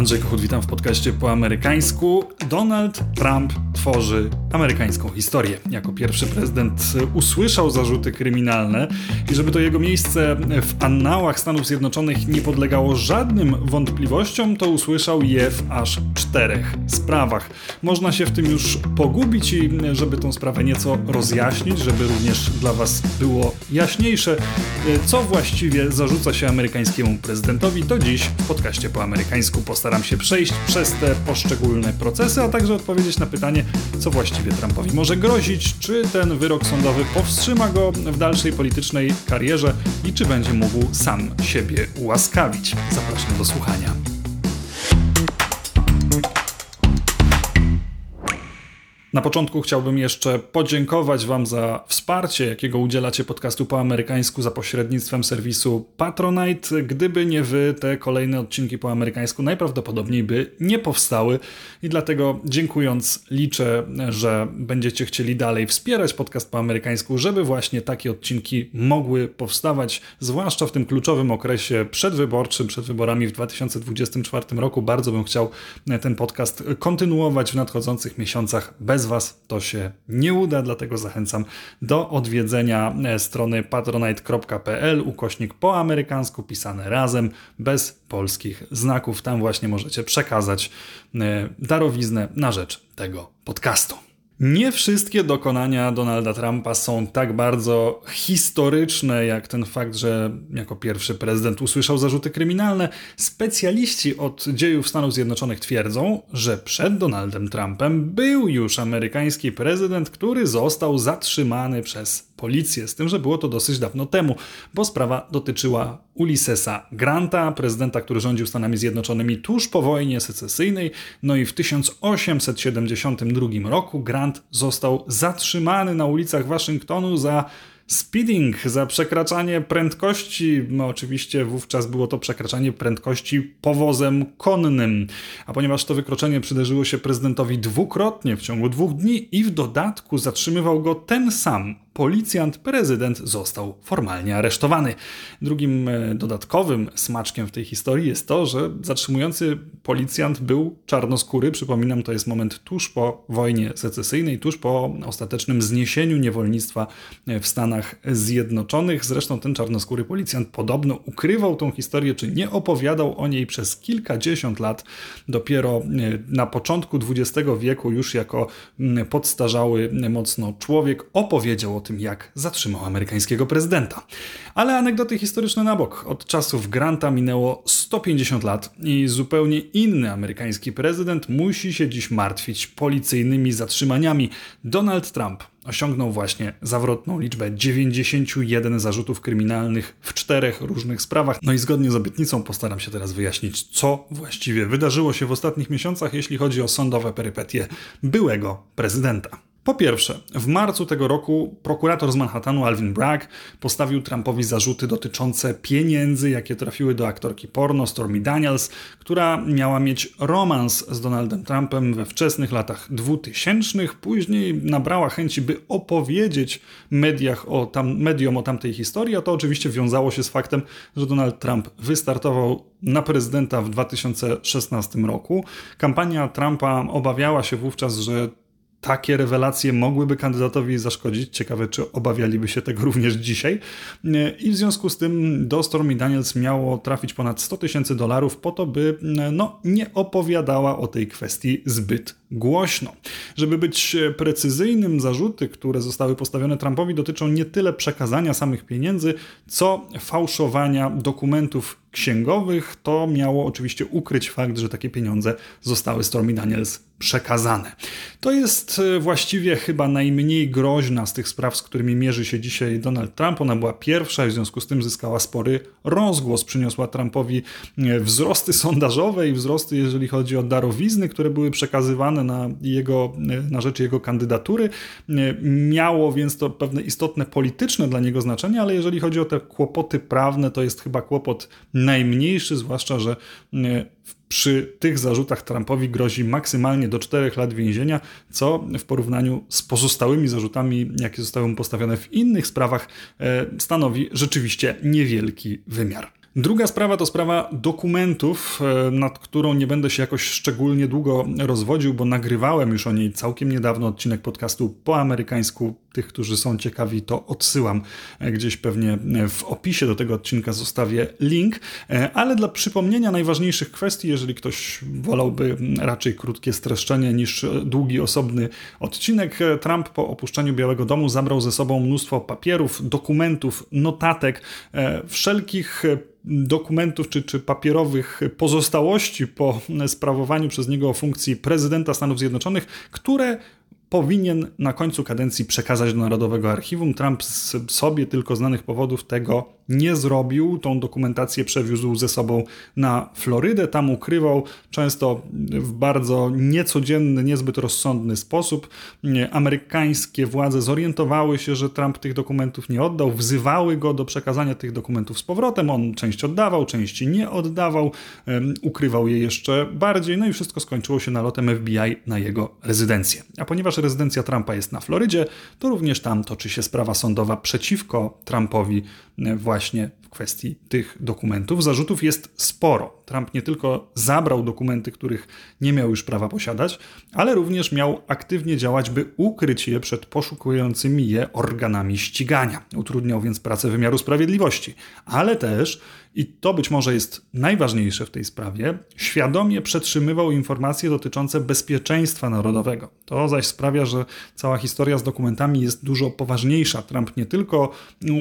Andrzej Kochut, witam w podcaście po amerykańsku. Donald Trump tworzy amerykańską historię. Jako pierwszy prezydent usłyszał zarzuty kryminalne i żeby to jego miejsce w annałach Stanów Zjednoczonych nie podlegało żadnym wątpliwościom, to usłyszał je w aż czterech sprawach. Można się w tym już pogubić i żeby tą sprawę nieco rozjaśnić, żeby również dla Was było jaśniejsze, co właściwie zarzuca się amerykańskiemu prezydentowi, to dziś w podcaście po amerykańsku postaram się przejść przez te poszczególne procesy, a także odpowiedzieć na pytanie, co właściwie Trumpowi może grozić, czy ten wyrok sądowy powstrzyma go w dalszej politycznej karierze i czy będzie mógł sam siebie ułaskawić. Zapraszam do słuchania. Na początku chciałbym jeszcze podziękować Wam za wsparcie, jakiego udzielacie podcastu po amerykańsku za pośrednictwem serwisu Patronite. Gdyby nie Wy, te kolejne odcinki po amerykańsku najprawdopodobniej by nie powstały i dlatego dziękując liczę, że będziecie chcieli dalej wspierać podcast po amerykańsku, żeby właśnie takie odcinki mogły powstawać, zwłaszcza w tym kluczowym okresie przedwyborczym, przed wyborami w 2024 roku. Bardzo bym chciał ten podcast kontynuować w nadchodzących miesiącach bez bez Was to się nie uda, dlatego zachęcam do odwiedzenia e, strony patronite.pl ukośnik po amerykańsku pisane razem, bez polskich znaków. Tam właśnie możecie przekazać e, darowiznę na rzecz tego podcastu. Nie wszystkie dokonania Donalda Trumpa są tak bardzo historyczne, jak ten fakt, że jako pierwszy prezydent usłyszał zarzuty kryminalne. Specjaliści od dziejów Stanów Zjednoczonych twierdzą, że przed Donaldem Trumpem był już amerykański prezydent, który został zatrzymany przez policję, z tym, że było to dosyć dawno temu, bo sprawa dotyczyła Ulyssesa Granta, prezydenta, który rządził Stanami Zjednoczonymi tuż po wojnie secesyjnej. No i w 1872 roku Grant został zatrzymany na ulicach Waszyngtonu za speeding, za przekraczanie prędkości. No, oczywiście wówczas było to przekraczanie prędkości powozem konnym. A ponieważ to wykroczenie przydarzyło się prezydentowi dwukrotnie w ciągu dwóch dni i w dodatku zatrzymywał go ten sam policjant, prezydent został formalnie aresztowany. Drugim e, dodatkowym smaczkiem w tej historii jest to, że zatrzymujący policjant był czarnoskóry. Przypominam, to jest moment tuż po wojnie secesyjnej, tuż po ostatecznym zniesieniu niewolnictwa e, w Stanach Zjednoczonych. Zresztą ten czarnoskóry policjant podobno ukrywał tą historię, czy nie opowiadał o niej przez kilkadziesiąt lat. Dopiero e, na początku XX wieku, już jako podstarzały mocno człowiek, opowiedział o tym, jak zatrzymał amerykańskiego prezydenta. Ale anegdoty historyczne na bok. Od czasów Granta minęło 150 lat i zupełnie inny amerykański prezydent musi się dziś martwić policyjnymi zatrzymaniami. Donald Trump osiągnął właśnie zawrotną liczbę 91 zarzutów kryminalnych w czterech różnych sprawach. No i zgodnie z obietnicą postaram się teraz wyjaśnić, co właściwie wydarzyło się w ostatnich miesiącach, jeśli chodzi o sądowe perypetie byłego prezydenta. Po pierwsze, w marcu tego roku prokurator z Manhattanu Alvin Bragg postawił Trumpowi zarzuty dotyczące pieniędzy, jakie trafiły do aktorki porno Stormy Daniels, która miała mieć romans z Donaldem Trumpem we wczesnych latach 2000. Później nabrała chęci, by opowiedzieć mediach o tam, mediom o tamtej historii, a to oczywiście wiązało się z faktem, że Donald Trump wystartował na prezydenta w 2016 roku. Kampania Trumpa obawiała się wówczas, że takie rewelacje mogłyby kandydatowi zaszkodzić. Ciekawe, czy obawialiby się tego również dzisiaj. I w związku z tym do Stormy Daniels miało trafić ponad 100 tysięcy dolarów po to, by no, nie opowiadała o tej kwestii zbyt głośno. Żeby być precyzyjnym, zarzuty, które zostały postawione Trumpowi, dotyczą nie tyle przekazania samych pieniędzy, co fałszowania dokumentów księgowych. To miało oczywiście ukryć fakt, że takie pieniądze zostały Stormy Daniels przekazane. To jest e, właściwie chyba najmniej groźna z tych spraw, z którymi mierzy się dzisiaj Donald Trump. Ona była pierwsza i w związku z tym zyskała spory rozgłos. Przyniosła Trumpowi e, wzrosty sondażowe i wzrosty, jeżeli chodzi o darowizny, które były przekazywane na, jego, na rzecz jego kandydatury. Miało więc to pewne istotne polityczne dla niego znaczenie, ale jeżeli chodzi o te kłopoty prawne, to jest chyba kłopot najmniejszy, zwłaszcza, że przy tych zarzutach Trumpowi grozi maksymalnie do 4 lat więzienia, co w porównaniu z pozostałymi zarzutami, jakie zostały mu postawione w innych sprawach, e, stanowi rzeczywiście niewielki wymiar. Druga sprawa to sprawa dokumentów, e, nad którą nie będę się jakoś szczególnie długo rozwodził, bo nagrywałem już o niej całkiem niedawno odcinek podcastu po amerykańsku. Tych, którzy są ciekawi, to odsyłam e, gdzieś pewnie e, w opisie do tego odcinka zostawię link. Ale dla przypomnienia najważniejszych kwestii, jeżeli ktoś wolałby raczej krótkie streszczenie niż długi, osobny odcinek, Trump po opuszczeniu Białego Domu zabrał ze sobą mnóstwo papierów, dokumentów, notatek, wszelkich dokumentów czy, czy papierowych pozostałości po sprawowaniu przez niego funkcji prezydenta Stanów Zjednoczonych, które powinien na końcu kadencji przekazać do Narodowego Archiwum. Trump z sobie tylko znanych powodów tego nie zrobił. Tą dokumentację przewiózł ze sobą na Florydę, tam ukrywał, często w bardzo niecodzienny, niezbyt rozsądny sposób. Amerykańskie władze zorientowały się, że Trump tych dokumentów nie oddał, wzywały go do przekazania tych dokumentów z powrotem. On część oddawał, części nie oddawał, ukrywał je jeszcze bardziej, no i wszystko skończyło się nalotem FBI na jego rezydencję. A ponieważ rezydencja Trumpa jest na Florydzie, to również tam toczy się sprawa sądowa przeciwko Trumpowi właśnie właśnie w kwestii tych dokumentów. Zarzutów jest sporo. Trump nie tylko zabrał dokumenty, których nie miał już prawa posiadać, ale również miał aktywnie działać, by ukryć je przed poszukującymi je organami ścigania. Utrudniał więc pracę wymiaru sprawiedliwości, ale też i to być może jest najważniejsze w tej sprawie, świadomie przetrzymywał informacje dotyczące bezpieczeństwa narodowego. To zaś sprawia, że cała historia z dokumentami jest dużo poważniejsza. Trump nie tylko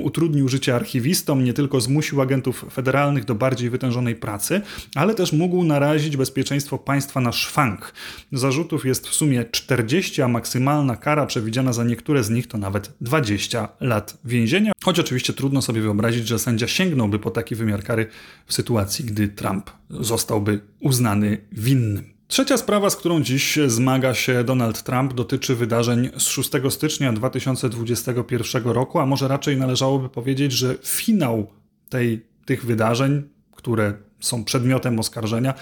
utrudnił życie archiwistom, nie tylko zmusił agentów federalnych do bardziej wytężonej pracy, ale też mógł narazić bezpieczeństwo państwa na szwank. Zarzutów jest w sumie 40, a maksymalna kara przewidziana za niektóre z nich to nawet 20 lat więzienia. Choć oczywiście trudno sobie wyobrazić, że sędzia sięgnąłby po taki wymiar kary w sytuacji, gdy Trump zostałby uznany winnym. Trzecia sprawa, z którą dziś zmaga się Donald Trump, dotyczy wydarzeń z 6 stycznia 2021 roku, a może raczej należałoby powiedzieć, że finał tej, tych wydarzeń, które są przedmiotem oskarżenia,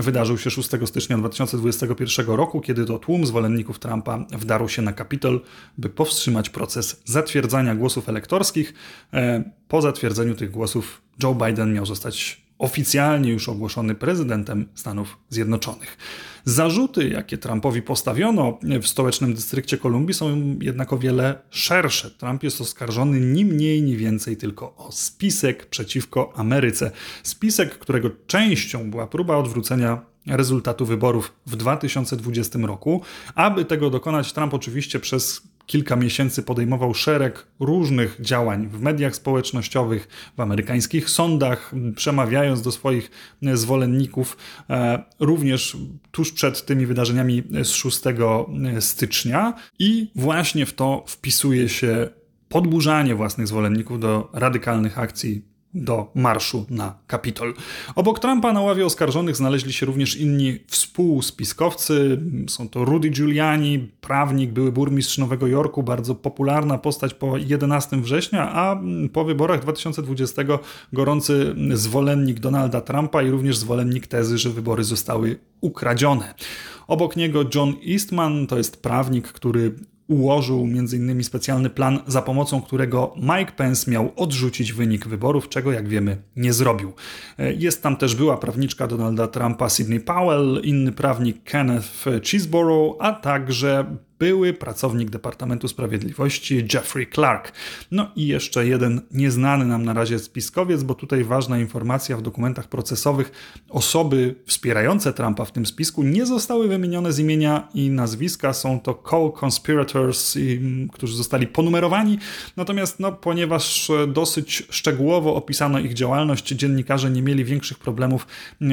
wydarzył się 6 stycznia 2021 roku, kiedy to tłum zwolenników Trumpa wdarł się na Kapitol, by powstrzymać proces zatwierdzania głosów elektorskich. E, po zatwierdzeniu tych głosów Joe Biden miał zostać oficjalnie już ogłoszony prezydentem Stanów Zjednoczonych. Zarzuty, jakie Trumpowi postawiono w stołecznym dystrykcie Kolumbii, są jednak o wiele szersze. Trump jest oskarżony ni mniej, ni więcej tylko o spisek przeciwko Ameryce. Spisek, którego częścią była próba odwrócenia rezultatu wyborów w 2020 roku. Aby tego dokonać, Trump oczywiście przez kilka miesięcy podejmował szereg różnych działań w mediach społecznościowych, w amerykańskich sądach, przemawiając do swoich zwolenników, e, również tuż przed tymi wydarzeniami z 6 stycznia. I właśnie w to wpisuje się podburzanie własnych zwolenników do radykalnych akcji do marszu na Kapitol. Obok Trumpa na ławie oskarżonych znaleźli się również inni współspiskowcy. Są to Rudy Giuliani, prawnik, były burmistrz Nowego Jorku, bardzo popularna postać po 11 września, a po wyborach 2020 gorący zwolennik Donalda Trumpa i również zwolennik tezy, że wybory zostały ukradzione. Obok niego John Eastman, to jest prawnik, który ułożył m.in. specjalny plan, za pomocą którego Mike Pence miał odrzucić wynik wyborów, czego jak wiemy nie zrobił. E, jest tam też była prawniczka Donalda Trumpa Sidney Powell, inny prawnik Kenneth Cheeseborough, a także były pracownik Departamentu Sprawiedliwości Jeffrey Clark. No i jeszcze jeden nieznany nam na razie spiskowiec, bo tutaj ważna informacja w dokumentach procesowych. Osoby wspierające Trumpa w tym spisku nie zostały wymienione z imienia i nazwiska. Są to co-conspirators, którzy zostali ponumerowani. Natomiast no, ponieważ dosyć szczegółowo opisano ich działalność, dziennikarze nie mieli większych problemów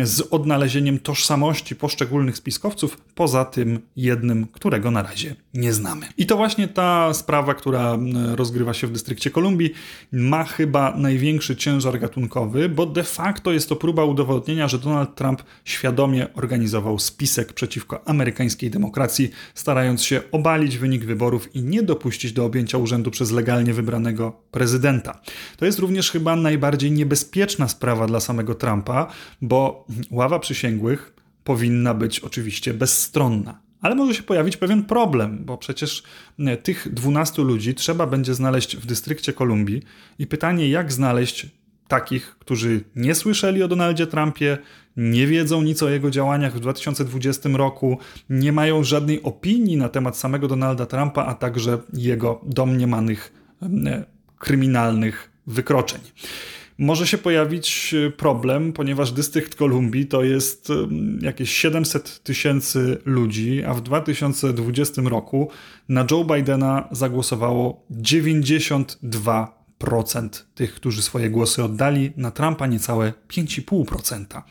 z odnalezieniem tożsamości poszczególnych spiskowców, poza tym jednym, którego na razie nie znamy. I to właśnie ta sprawa, która rozgrywa się w dystrykcie Kolumbii, ma chyba największy ciężar gatunkowy, bo de facto jest to próba udowodnienia, że Donald Trump świadomie organizował spisek przeciwko amerykańskiej demokracji, starając się obalić wynik wyborów i nie dopuścić do objęcia urzędu przez legalnie wybranego prezydenta. To jest również chyba najbardziej niebezpieczna sprawa dla samego Trumpa, bo ława przysięgłych powinna być oczywiście bezstronna. Ale może się pojawić pewien problem, bo przecież e, tych 12 ludzi trzeba będzie znaleźć w dystrykcie Kolumbii. I pytanie, jak znaleźć takich, którzy nie słyszeli o Donaldzie Trumpie, nie wiedzą nic o jego działaniach w 2020 roku, nie mają żadnej opinii na temat samego Donalda Trumpa, a także jego domniemanych e, kryminalnych wykroczeń może się pojawić e, problem, ponieważ dystrykt Kolumbii to jest jakieś 700 tysięcy ludzi, a w 2020 roku na Joe Bidena zagłosowało 92 procent tych, którzy swoje głosy oddali, na Trumpa niecałe 5,5%.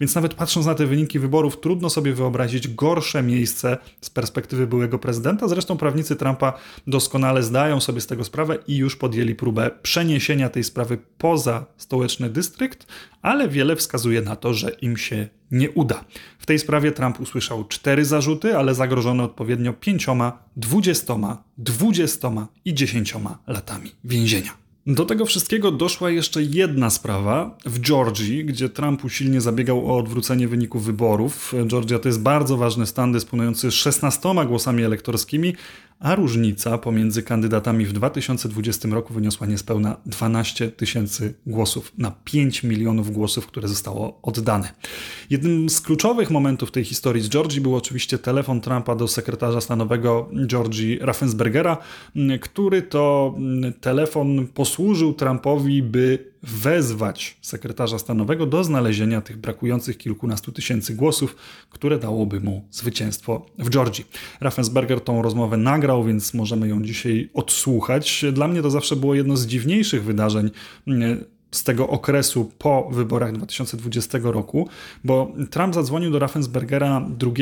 Więc nawet patrząc na te wyniki wyborów, trudno sobie wyobrazić gorsze miejsce z perspektywy byłego prezydenta. Zresztą prawnicy Trumpa doskonale zdają sobie z tego sprawę i już podjęli próbę przeniesienia tej sprawy poza stołeczny dystrykt, ale wiele wskazuje na to, że im się nie uda. W tej sprawie Trump usłyszał cztery zarzuty, ale zagrożony odpowiednio pięcioma, dwudziestoma, dwudziestoma i dziesięcioma latami więzienia. Do tego wszystkiego doszła jeszcze jedna sprawa w Georgii, gdzie Trump usilnie zabiegał o odwrócenie wyników wyborów. Georgia to jest bardzo ważny stan dysponujący 16 głosami elektorskimi, a różnica pomiędzy kandydatami w 2020 roku wyniosła niespełna 12 tysięcy głosów na 5 milionów głosów, które zostało oddane. Jednym z kluczowych momentów tej historii z Georgii był oczywiście telefon Trumpa do sekretarza stanowego Georgii Raffensbergera, który to telefon posłużył Trumpowi, by wezwać sekretarza stanowego do znalezienia tych brakujących kilkunastu tysięcy głosów, które dałoby mu zwycięstwo w Georgii. Raffensberger tą rozmowę nagrał, więc możemy ją dzisiaj odsłuchać. Dla mnie to zawsze było jedno z dziwniejszych wydarzeń mm, z tego okresu po wyborach 2020 roku, bo Trump zadzwonił do Raffensbergera 2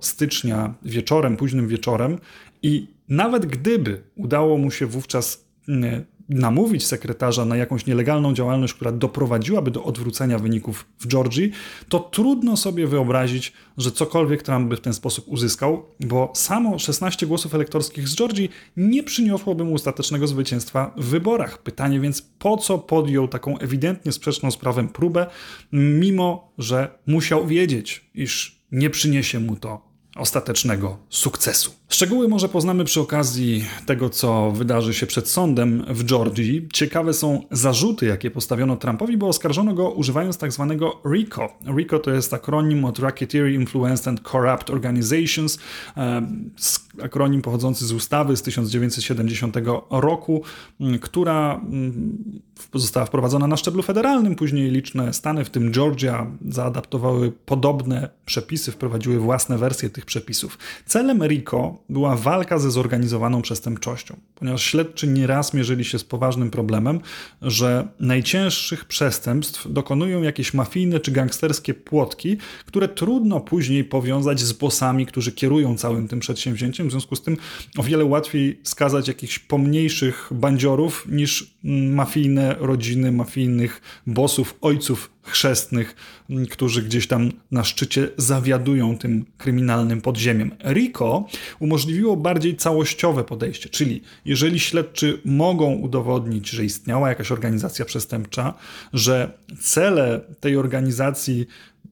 stycznia wieczorem, późnym wieczorem i nawet gdyby udało mu się wówczas mm, namówić sekretarza na jakąś nielegalną działalność, która doprowadziłaby do odwrócenia wyników w Georgii, to trudno sobie wyobrazić, że cokolwiek Trump by w ten sposób uzyskał, bo samo 16 głosów elektorskich z Georgii nie przyniosłoby mu ostatecznego zwycięstwa w wyborach. Pytanie więc, po co podjął taką ewidentnie sprzeczną z prawem próbę, mimo że musiał wiedzieć, iż nie przyniesie mu to ostatecznego sukcesu. Szczegóły może poznamy przy okazji tego, co wydarzy się przed sądem w Georgii. Ciekawe są zarzuty, jakie postawiono Trumpowi, bo oskarżono go używając tak zwanego RICO. RICO to jest akronim od Racketeer Influenced and Corrupt Organizations, e, akronim pochodzący z ustawy z 1970 roku, która została wprowadzona na szczeblu federalnym. Później liczne stany, w tym Georgia, zaadaptowały podobne przepisy, wprowadziły własne wersje tych przepisów. Celem RICO była walka ze zorganizowaną przestępczością, ponieważ śledczy nieraz mierzyli się z poważnym problemem, że najcięższych przestępstw dokonują jakieś mafijne czy gangsterskie płotki, które trudno później powiązać z bosami, którzy kierują całym tym przedsięwzięciem. W związku z tym o wiele łatwiej skazać jakichś pomniejszych bandziorów niż mafijne rodziny, mafijnych bosów, ojców chrzestnych, którzy gdzieś tam na szczycie zawiadują tym kryminalnym podziemiem. RICO umożliwiło bardziej całościowe podejście, czyli jeżeli śledczy mogą udowodnić, że istniała jakaś organizacja przestępcza, że cele tej organizacji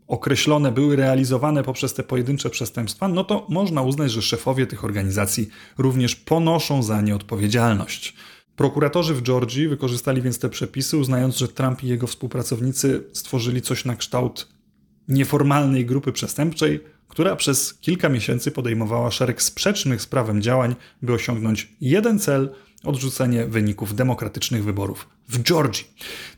określone były realizowane poprzez te pojedyncze przestępstwa, no to można uznać, że szefowie tych organizacji również ponoszą za nie odpowiedzialność. Prokuratorzy w Georgii wykorzystali więc te przepisy, uznając, że Trump i jego współpracownicy stworzyli coś na kształt nieformalnej grupy przestępczej, która przez kilka miesięcy podejmowała szereg sprzecznych z prawem działań, by osiągnąć jeden cel odrzucenie wyników demokratycznych wyborów w Georgii.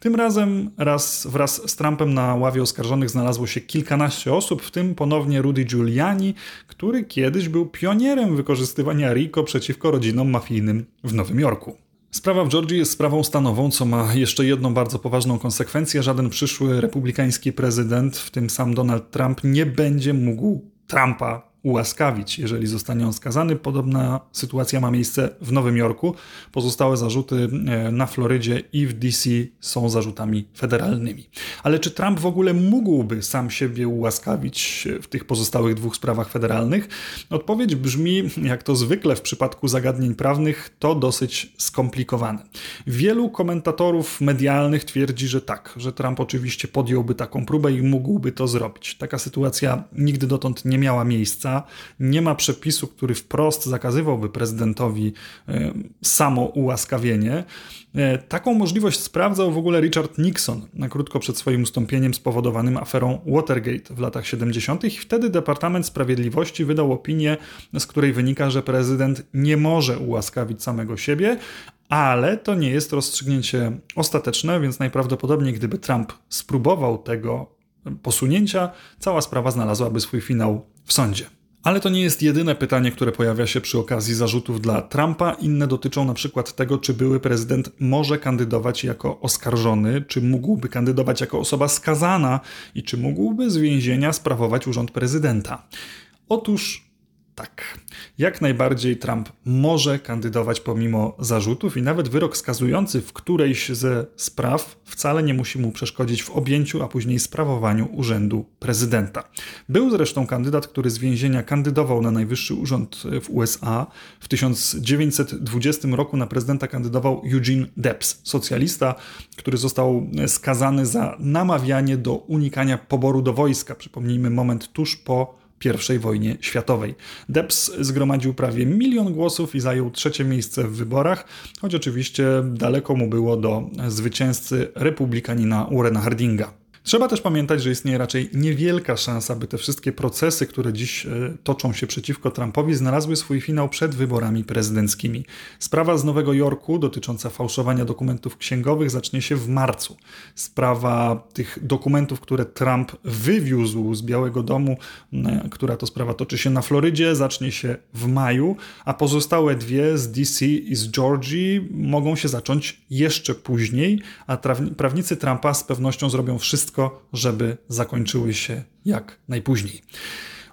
Tym razem raz wraz z Trumpem na ławie oskarżonych znalazło się kilkanaście osób, w tym ponownie Rudy Giuliani, który kiedyś był pionierem wykorzystywania RICO przeciwko rodzinom mafijnym w Nowym Jorku. Sprawa w Georgii jest sprawą stanową, co ma jeszcze jedną bardzo poważną konsekwencję. Żaden przyszły republikański prezydent, w tym sam Donald Trump, nie będzie mógł Trumpa ułaskawić, jeżeli zostanie on skazany. Podobna sytuacja ma miejsce w Nowym Jorku. Pozostałe zarzuty e, na Florydzie i w DC są zarzutami federalnymi. Ale czy Trump w ogóle mógłby sam siebie ułaskawić w tych pozostałych dwóch sprawach federalnych? Odpowiedź brzmi, jak to zwykle w przypadku zagadnień prawnych, to dosyć skomplikowane. Wielu komentatorów medialnych twierdzi, że tak, że Trump oczywiście podjąłby taką próbę i mógłby to zrobić. Taka sytuacja nigdy dotąd nie miała miejsca Nie ma przepisu, który wprost zakazywałby prezydentowi e, samo ułaskawienie. E, taką możliwość sprawdzał w ogóle Richard Nixon na krótko przed swoim ustąpieniem spowodowanym aferą Watergate w latach 70. i wtedy Departament Sprawiedliwości wydał opinię, z której wynika, że prezydent nie może ułaskawić samego siebie, ale to nie jest rozstrzygnięcie ostateczne, więc najprawdopodobniej gdyby Trump spróbował tego posunięcia, cała sprawa znalazłaby swój finał w sądzie. Ale to nie jest jedyne pytanie, które pojawia się przy okazji zarzutów dla Trumpa. Inne dotyczą na przykład tego, czy były prezydent może kandydować jako oskarżony, czy mógłby kandydować jako osoba skazana i czy mógłby z więzienia sprawować urząd prezydenta. Otóż tak. Jak najbardziej Trump może kandydować pomimo zarzutów i nawet wyrok skazujący w którejś ze spraw wcale nie musi mu przeszkodzić w objęciu, a później sprawowaniu urzędu prezydenta. Był zresztą kandydat, który z więzienia kandydował na najwyższy urząd w USA. W 1920 roku na prezydenta kandydował Eugene Debs, socjalista, który został skazany za namawianie do unikania poboru do wojska. Przypomnijmy moment tuż po i wojnie światowej. Debs zgromadził prawie milion głosów i zajął trzecie miejsce w wyborach, choć oczywiście daleko mu było do zwycięzcy republikanina Warrena Hardinga. Trzeba też pamiętać, że istnieje raczej niewielka szansa, by te wszystkie procesy, które dziś e, toczą się przeciwko Trumpowi, znalazły swój finał przed wyborami prezydenckimi. Sprawa z Nowego Jorku dotycząca fałszowania dokumentów księgowych zacznie się w marcu. Sprawa tych dokumentów, które Trump wywiózł z Białego Domu, e, która to sprawa toczy się na Florydzie, zacznie się w maju, a pozostałe dwie z DC i z Georgii mogą się zacząć jeszcze później, a prawnicy Trumpa z pewnością zrobią wszystko, wszystko, żeby zakończyły się jak najpóźniej.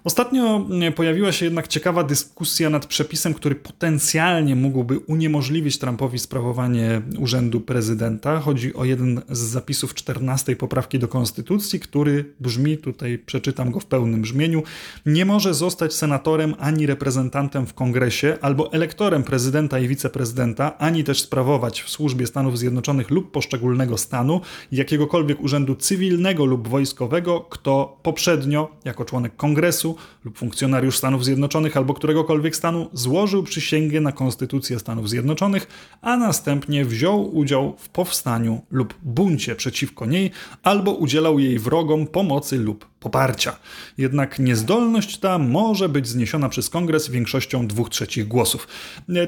Ostatnio e, pojawiła się jednak ciekawa dyskusja nad przepisem, który potencjalnie mógłby uniemożliwić Trumpowi sprawowanie urzędu prezydenta. Chodzi o jeden z zapisów 14 poprawki do konstytucji, który brzmi, tutaj przeczytam go w pełnym brzmieniu, nie może zostać senatorem ani reprezentantem w kongresie, albo elektorem prezydenta i wiceprezydenta, ani też sprawować w służbie Stanów Zjednoczonych lub poszczególnego stanu jakiegokolwiek urzędu cywilnego lub wojskowego, kto poprzednio jako członek kongresu lub funkcjonariusz Stanów Zjednoczonych albo któregokolwiek stanu złożył przysięgę na Konstytucję Stanów Zjednoczonych, a następnie wziął udział w powstaniu lub buncie przeciwko niej albo udzielał jej wrogom pomocy lub poparcia. Jednak niezdolność ta może być zniesiona przez kongres większością dwóch trzecich głosów.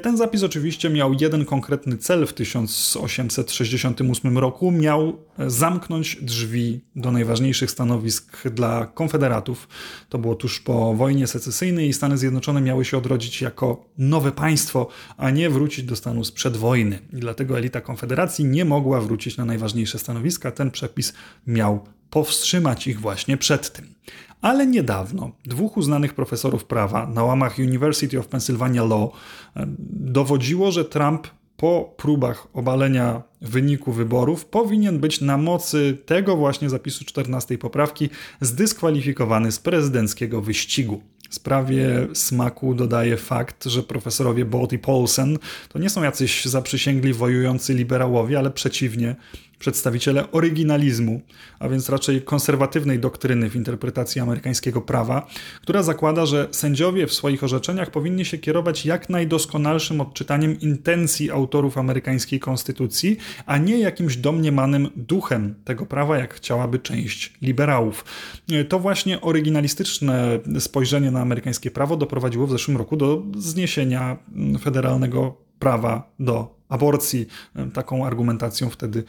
Ten zapis oczywiście miał jeden konkretny cel w 1868 roku. Miał zamknąć drzwi do najważniejszych stanowisk dla konfederatów. To było tuż po wojnie secesyjnej i Stany Zjednoczone miały się odrodzić jako nowe państwo, a nie wrócić do stanu sprzed wojny. I dlatego elita konfederacji nie mogła wrócić na najważniejsze stanowiska. Ten przepis miał powstrzymać ich właśnie przed tym. Ale niedawno dwóch uznanych profesorów prawa na łamach University of Pennsylvania Law dowodziło, że Trump po próbach obalenia wyniku wyborów powinien być na mocy tego właśnie zapisu 14 poprawki zdyskwalifikowany z prezydenckiego wyścigu. Sprawie smaku dodaje fakt, że profesorowie Bolt i Paulsen to nie są jacyś zaprzysięgli wojujący liberałowie, ale przeciwnie, przedstawiciele oryginalizmu, a więc raczej konserwatywnej doktryny w interpretacji amerykańskiego prawa, która zakłada, że sędziowie w swoich orzeczeniach powinni się kierować jak najdoskonalszym odczytaniem intencji autorów amerykańskiej konstytucji, a nie jakimś domniemanym duchem tego prawa, jak chciałaby część liberałów. To właśnie oryginalistyczne spojrzenie na amerykańskie prawo doprowadziło w zeszłym roku do zniesienia federalnego prawa do aborcji. Taką argumentacją wtedy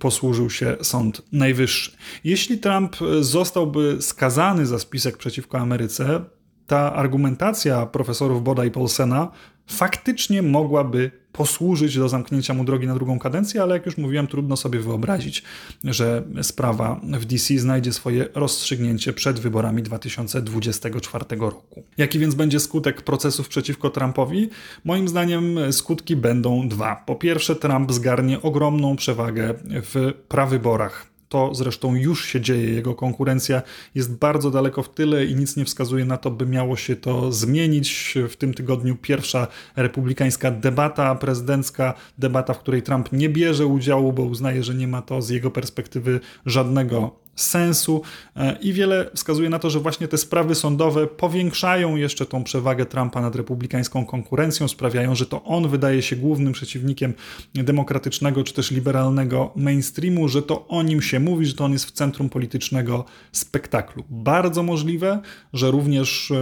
posłużył się Sąd Najwyższy. Jeśli Trump zostałby skazany za spisek przeciwko Ameryce, ta argumentacja profesorów Boda i Paulsena faktycznie mogłaby posłużyć do zamknięcia mu drogi na drugą kadencję, ale jak już mówiłem, trudno sobie wyobrazić, że sprawa w DC znajdzie swoje rozstrzygnięcie przed wyborami 2024 roku. Jaki więc będzie skutek procesów przeciwko Trumpowi? Moim zdaniem skutki będą dwa. Po pierwsze, Trump zgarnie ogromną przewagę w prawyborach to zresztą już się dzieje. Jego konkurencja jest bardzo daleko w tyle i nic nie wskazuje na to, by miało się to zmienić. W tym tygodniu pierwsza republikańska debata prezydencka, debata, w której Trump nie bierze udziału, bo uznaje, że nie ma to z jego perspektywy żadnego sensu e, i wiele wskazuje na to, że właśnie te sprawy sądowe powiększają jeszcze tą przewagę Trumpa nad republikańską konkurencją, sprawiają, że to on wydaje się głównym przeciwnikiem demokratycznego czy też liberalnego mainstreamu, że to o nim się mówi, że to on jest w centrum politycznego spektaklu. Bardzo możliwe, że również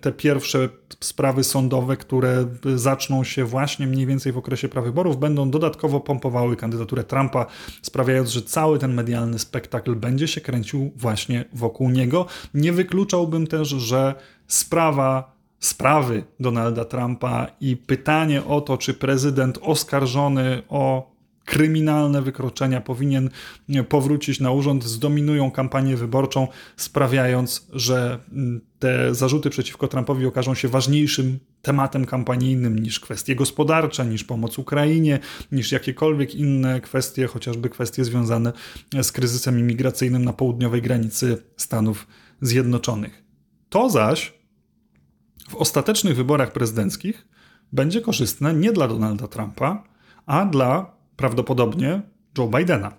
te pierwsze sprawy sądowe, które zaczną się właśnie mniej więcej w okresie prawyborów, będą dodatkowo pompowały kandydaturę Trumpa, sprawiając, że cały ten medialny spektakl będzie się kręcił właśnie wokół niego. Nie wykluczałbym też, że sprawa sprawy Donalda Trumpa i pytanie o to, czy prezydent oskarżony o kryminalne wykroczenia powinien powrócić na urząd, zdominują kampanię wyborczą, sprawiając, że mm, te zarzuty przeciwko Trumpowi okażą się ważniejszym tematem kampanijnym niż kwestie gospodarcze, niż pomoc Ukrainie, niż jakiekolwiek inne kwestie, chociażby kwestie związane z kryzysem imigracyjnym na południowej granicy Stanów Zjednoczonych. To zaś w ostatecznych wyborach prezydenckich będzie korzystne nie dla Donalda Trumpa, a dla prawdopodobnie Joe Bidena.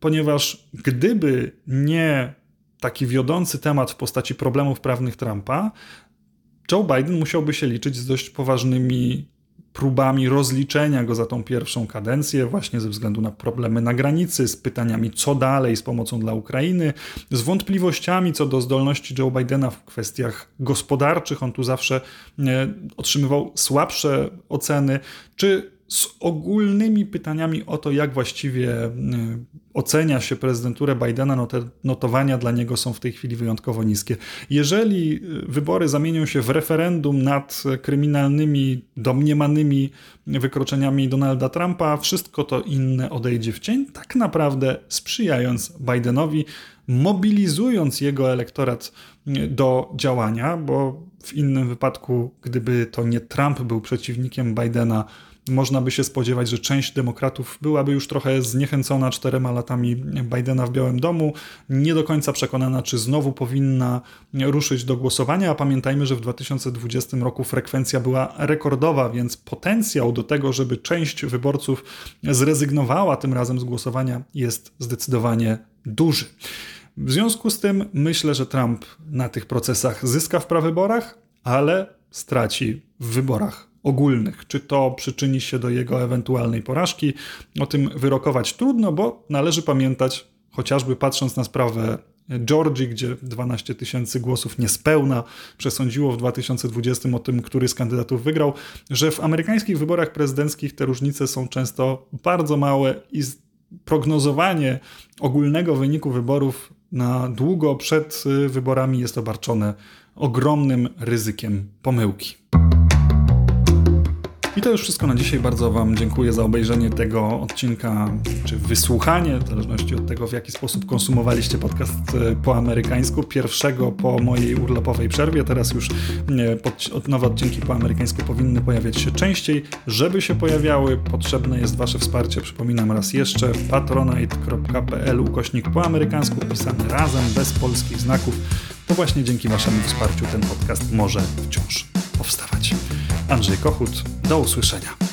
Ponieważ gdyby nie taki wiodący temat w postaci problemów prawnych Trumpa, Joe Biden musiałby się liczyć z dość poważnymi próbami rozliczenia go za tą pierwszą kadencję, właśnie ze względu na problemy na granicy, z pytaniami, co dalej z pomocą dla Ukrainy, z wątpliwościami co do zdolności Joe Bidena w kwestiach gospodarczych. On tu zawsze e, otrzymywał słabsze oceny, czy z ogólnymi pytaniami o to, jak właściwie y, ocenia się prezydenturę Bidena, no te notowania dla niego są w tej chwili wyjątkowo niskie. Jeżeli y, wybory zamienią się w referendum nad kryminalnymi, domniemanymi wykroczeniami Donalda Trumpa, wszystko to inne odejdzie w cień, tak naprawdę sprzyjając Bidenowi, mobilizując jego elektorat do działania, bo w innym wypadku, gdyby to nie Trump był przeciwnikiem Bidena, można by się spodziewać, że część demokratów byłaby już trochę zniechęcona czterema latami Bidena w Białym Domu, nie do końca przekonana, czy znowu powinna ruszyć do głosowania, a pamiętajmy, że w 2020 roku frekwencja była rekordowa, więc potencjał do tego, żeby część wyborców zrezygnowała tym razem z głosowania jest zdecydowanie duży. W związku z tym myślę, że Trump na tych procesach zyska w prawyborach, ale straci w wyborach ogólnych. Czy to przyczyni się do jego ewentualnej porażki? O tym wyrokować trudno, bo należy pamiętać, chociażby patrząc na sprawę Georgii, gdzie 12 tysięcy głosów niespełna przesądziło w 2020 o tym, który z kandydatów wygrał, że w amerykańskich wyborach prezydenckich te różnice są często bardzo małe i prognozowanie ogólnego wyniku wyborów na długo przed wyborami jest obarczone ogromnym ryzykiem pomyłki. I to już wszystko na dzisiaj. Bardzo Wam dziękuję za obejrzenie tego odcinka, czy wysłuchanie, w zależności od tego, w jaki sposób konsumowaliście podcast e, po amerykańsku. Pierwszego po mojej urlopowej przerwie. Teraz już nowe odcinki po amerykańsku powinny pojawiać się częściej. Żeby się pojawiały, potrzebne jest Wasze wsparcie. Przypominam raz jeszcze patronite.pl ukośnik po amerykańsku, pisany razem, bez polskich znaków. To właśnie dzięki Waszemu wsparciu ten podcast może wciąż powstawać. Andrzej Kochut, do usłyszenia.